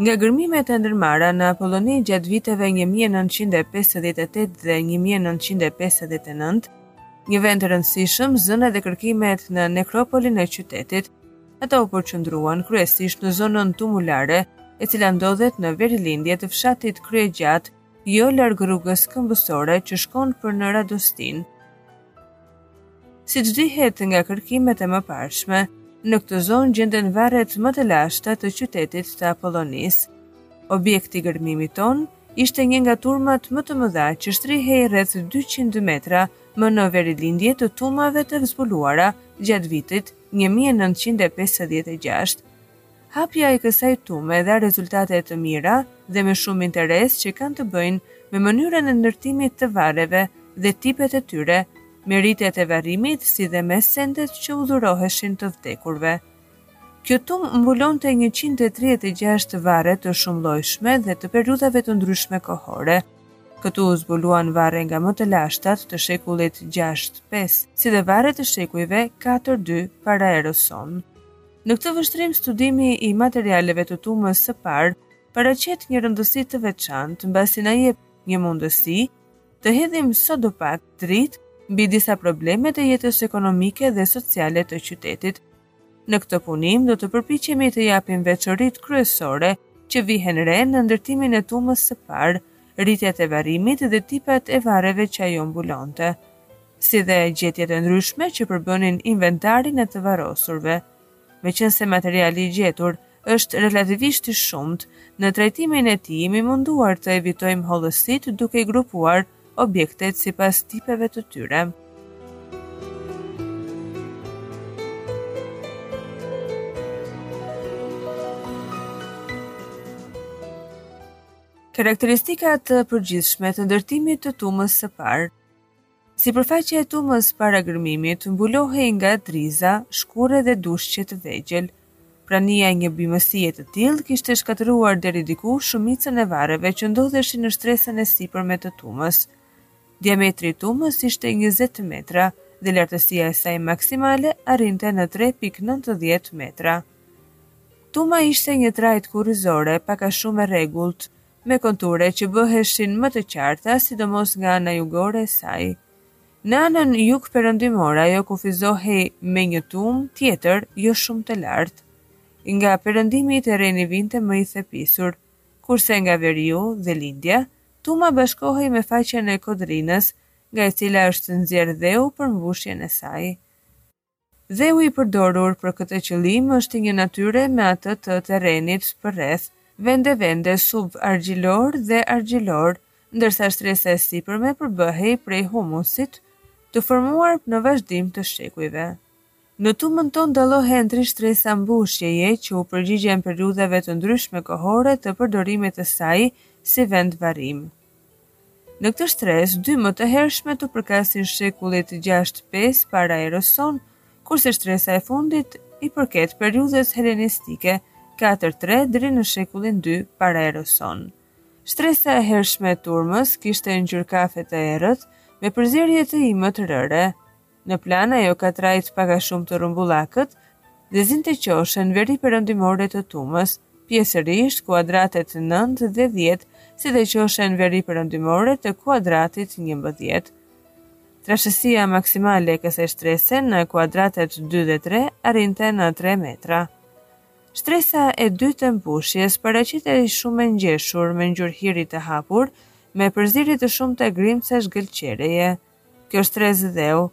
Nga gërmimet e ndërmarra në Apolloni gjatë viteve 1958 dhe 1959, një vend të rëndësishëm zënë dhe kërkimet në nekropolin e qytetit. Ata u përqendruan kryesisht në zonën tumulare, e cila ndodhet në verilindje të fshatit Kryegjatë Jo larg rrugës këmbësore që shkon për në Radostinë. Siç dihet nga kërkimet e mëparshme, në këtë zonë gjenden varret më të lashta të qytetit të Apollonisë. Objekti i gërmimit tonë ishte një nga tumat më të mëdha që shtrihej rreth 200 metra më në verilindje të tumave të zbuluara gjatë vitit 1956. Hapja e kësaj tume dha rezultate të mira dhe me shumë interes që kanë të bëjnë me mënyrën e ndërtimit të varreve dhe tipet e tyre, me ritet e varrimit si dhe me sendet që u dhuroheshin të vdekurve. Kjo tumë mbulonte njëqind e tridhjetë e gjashtë varre të shumëllojshme dhe të periudhave të ndryshme kohore. Këtu u zbuluan varre nga më të lashtat të shekullit gjashtë pesë, si dhe varre të shekujve katër dy para erës sonë. Në këtë vështrim studimi i materialeve të tumës së parë paraqet një rëndësi të veçantë, mbasi na jep një mundësi të hedhim sadopak dritë mbi disa probleme të jetës ekonomike dhe sociale të qytetit. Në këtë punim do të përpiqemi të japim veçoritë kryesore që vihen re në ndërtimin e tumës së parë, ritet e varrimit dhe tipat e varreve që ajo mbulonte. si dhe gjetjet e ndryshme që përbënin inventarin e të varrosurve. Meqenëse materiali i gjetur është relativisht i shumtë, në trajtimin e tij jemi munduar të evitojmë hollësitë duke i grupuar objektet sipas tipeve të tyre. Karakteristika të përgjithshme të ndërtimit të tumës së parë Sipërfaqja e tumës para gërmimit mbulohej nga driza, shkurre dhe dushqe të vegjël. Prania e një bimësie të tillë kishte shkatërruar deri diku shumicën e varreve që ndodheshin në shtresën e sipërme të tumës. Diametri i tumës ishte 20 metra dhe lartësia e saj maksimale arrinte në 3.90 metra. Tuma kishte një trajtë kurrizore, pak a shumë e rregullt, me konture që bëheshin më të qarta, sidomos nga ana jugore e saj. Në anën jugperëndimore ajo kufizohej me një tumë tjetër jo shumë të lartë. Nga perëndimi terreni vinte më i thepisur, kurse nga veriu dhe lindja, tuma bashkohej me faqen e kodrinës, nga e cila është nxjerrë dheu për mbushjen e saj. Dheu i përdorur për këtë qëllim është i një natyre me atë të terrenit përreth, vende-vende sub-argjilor dhe argjilor, ndërsa shtresa e sipërme përbëhej prej humusit të formuar në vazhdim të shekujve. Në tumën tonë dallohen tri shtresa mbushjeje që u përgjigjen periudhave të ndryshme kohore të përdorimit të saj si vend varrimi. Në këtë shtresë, dy më të hershmet u përkasin shekullit gjashtë pesë para erës sonë, kurse shtresa e fundit i përket periudhës helenistike katër tre deri në shekullin dy para erës sonë. Shtresa e hershme e tumës kishte ngjyrë kafe të errët, me përzierje të imët rëre. Në plan ajo ka trajtë pak a shumë të rrumbullakët dhe zinte qoshen veriperëndimore të tumës, pjesërisht kuadratet nëntë dhe dhjetë, si dhe qoshen veriperëndimore të kuadratit njëmbëdhjetë. Trashësia maksimale e kësaj shtrese në kuadratet dy dhe tre arrinte në tre metra. Shtresa e dytë e mbushjes paraqitej shumë e ngjeshur me ngjyrë hiri të hapur, me përzierje të shumta grimcash gëlqereje. Kjo shtresë dheu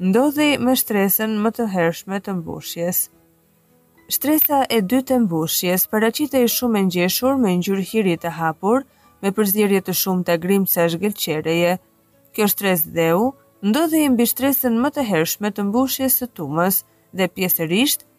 ndodhej me shtresën më të hershme të mbushjes. Shtresa e dytë e mbushjes paraqitej shumë e ngjeshur me ngjyrë hiri të hapur, me përzierje të shumta grimcash gëlqereje. Kjo shtresë dheu ndodhej mbi shtresën më të hershme të mbushjes së tumës dhe pjesërisht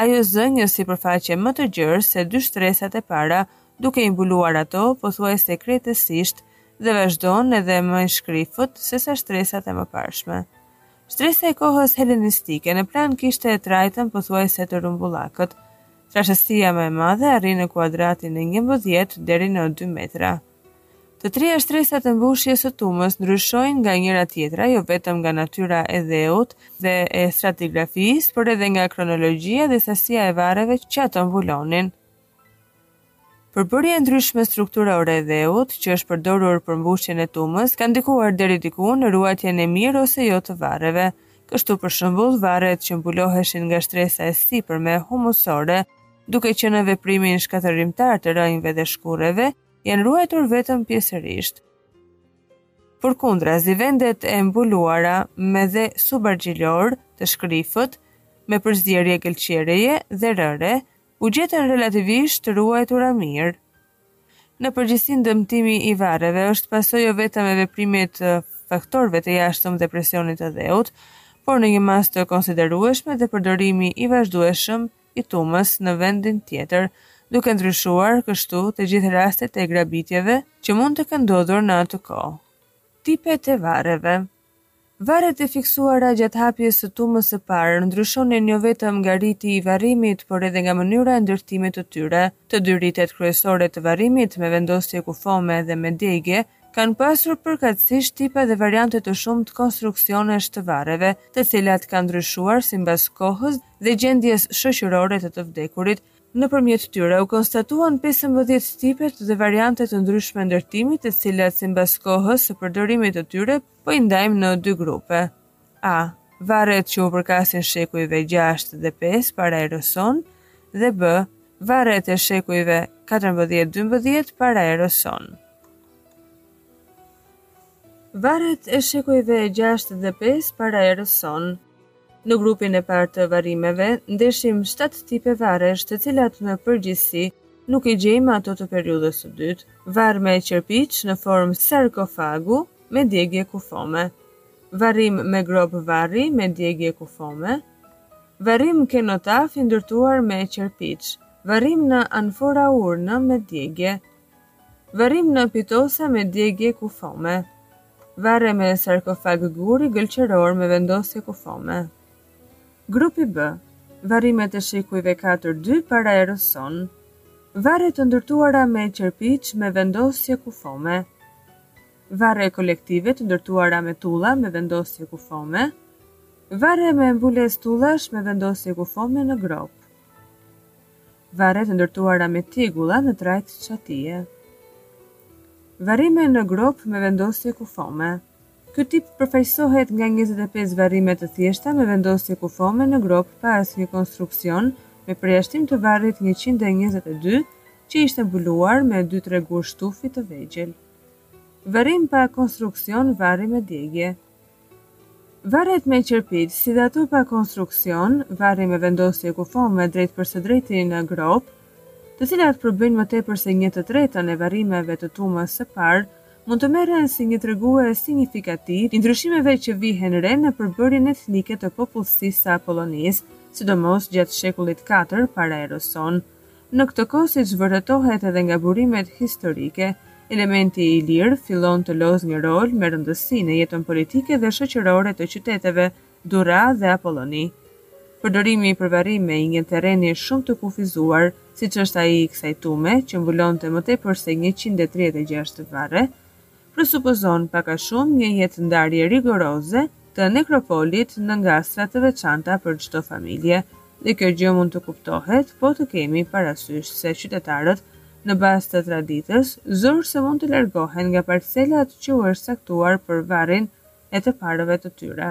Ajo zë një sipërfaqe më të gjerë se dy shtresat e para, duke i mbuluar ato pothuajse krejtësisht dhe vazhdon edhe më e shkrifët sesa shtresat e mëparshme. Shtresa e kohës helenistike në plan kishte trajtën pothuajse të rrumbullakët. Trashësia më e madhe arrin në kuadratin e njëmbëdhjetë deri në dy metra. Të tria shtresat e mbushjes së tumës ndryshojnë nga njëra tjetra, jo vetëm nga natyra e dheut dhe e stratigrafisë, por edhe nga kronologjia dhe sasia e varreve që ato mbulonin. Përbërja e ndryshme strukturore e dheut, që është përdorur për mbushjen e tumës, ka ndikuar deri diku në ruajtjen e mirë ose jo të varreve. Kështu për shembull, varret që mbuloheshin nga shtresa e sipërme humusore, duke qenë në veprimin shkatërrimtar të rrënjëve dhe shkurreve, janë ruajtur vetëm pjesërisht. Përkundrazi vendet e mbuluara me dhe subargjilor të shkrifët, me përzierje gëlqereje dhe rëre, u gjetën relativisht të ruajtura mirë. Në përgjithësi dëmtimi i varreve është pasojë jo vetëm e veprimit të faktorëve të jashtëm dhe presionit të dheut, por në një masë të konsiderueshme dhe përdorimi i vazhdueshëm i tumës në vendin tjetër, duke ndryshuar kështu të gjithë rastet e grabitjeve që mund të kenë ndodhur në atë kohë. Tipet e varreve Varret e fiksuara gjatë hapjes së tumës së parë ndryshonin jo vetëm nga riti i varrimit, por edhe nga mënyra e ndërtimit të tyre. Të dy ritet kryesore të varrimit, me vendosje kufome dhe me djegie, kanë pasur përkatësisht tipa dhe variante të shumtë konstruksionesh të varreve, të cilat kanë ndryshuar simbas kohës dhe gjendjes shoqërore të të vdekurit. Nëpërmjet tyre u konstatuan pesëmbëdhjetë tipe dhe variante të ndryshme ndërtimi të cilat simbas kohës së përdorimit të tyre po i ndajmë në dy grupe. A. Varret që u përkasin shekujve 6 dhe 5 para erës sonë dhe B. Varret e shekujve 4-2 para erës sonë. Varret e shekujve 6 dhe 5 para erës sonë. Në grupin e parë të varrimeve, ndeshim shtatë tipe varresh të cilat në përgjithësi nuk i gjejmë ato të periudhës së dytë, varr me qerpiç në formë sarkofagu me djegie kufome, varrim me gropë varri me djegie kufome, varrim kenotaf i ndërtuar me qerpiç, varrim në anfora urnë me djegie, Varrim në pitosa me djegie kufome. Varre me sarkofag guri gëlqeror me vendosje kufome. Grupi B. Varrimet e shekujve katër dy para erës sonë. Varre të ndërtuara me qerpiç me vendosje kufome. Varre kolektive të ndërtuara me tulla me vendosje kufome. Varre me mbulesë tullash me vendosje kufome në gropë. Varre të ndërtuara me tjegulla në trajtë çatie. Varrime në gropë me vendosje kufome. Ky tip përfaqësohet nga njëzet e pesë varrime të thjeshta me vendosje kufome në gropë pa asnjë konstruksion, me përjashtim të varrit njëqind e njëzet e dy, që ishte mbuluar me dy-tre gurë shtufi të vegjël. Varrim pa konstruksion varri me djegie. Varret me qerpiç, si dhe ato pa konstruksion varri me vendosje kufome drejtpërsëdrejti në gropë, të cilat përbëjnë më tepër se një të tretën e varrimeve të tumës së parë, mund të merren si një tregues sinjifikativ i ndryshimeve që vihen re në përbërjen etnike të popullsisë së Apollonisë, sidomos gjatë shekullit katër para erës sonë. Në këtë kohë, siç vërtetohet edhe nga burimet historike, elementi ilir fillon të lozë një rol me rëndësi në jetën politike dhe shoqërore të qyteteve Durra dhe Apolloni. Përdorimi për varrime i një terreni shumë të kufizuar, siç është ai i kësaj tume, që mbulonte më tepër se njëqind e tridhjetë e gjashtë varre, presupozon pak a shumë njëfarë ndarjeje rigoroze të nekropolit në ngastra të veçanta për çdo familje dhe kjo gjë mund të kuptohet po të kemi parasysh se qytetarët në bazë të traditës zor se mund të largohen nga parcelat që u është caktuar për varrin e të parëve të tyre.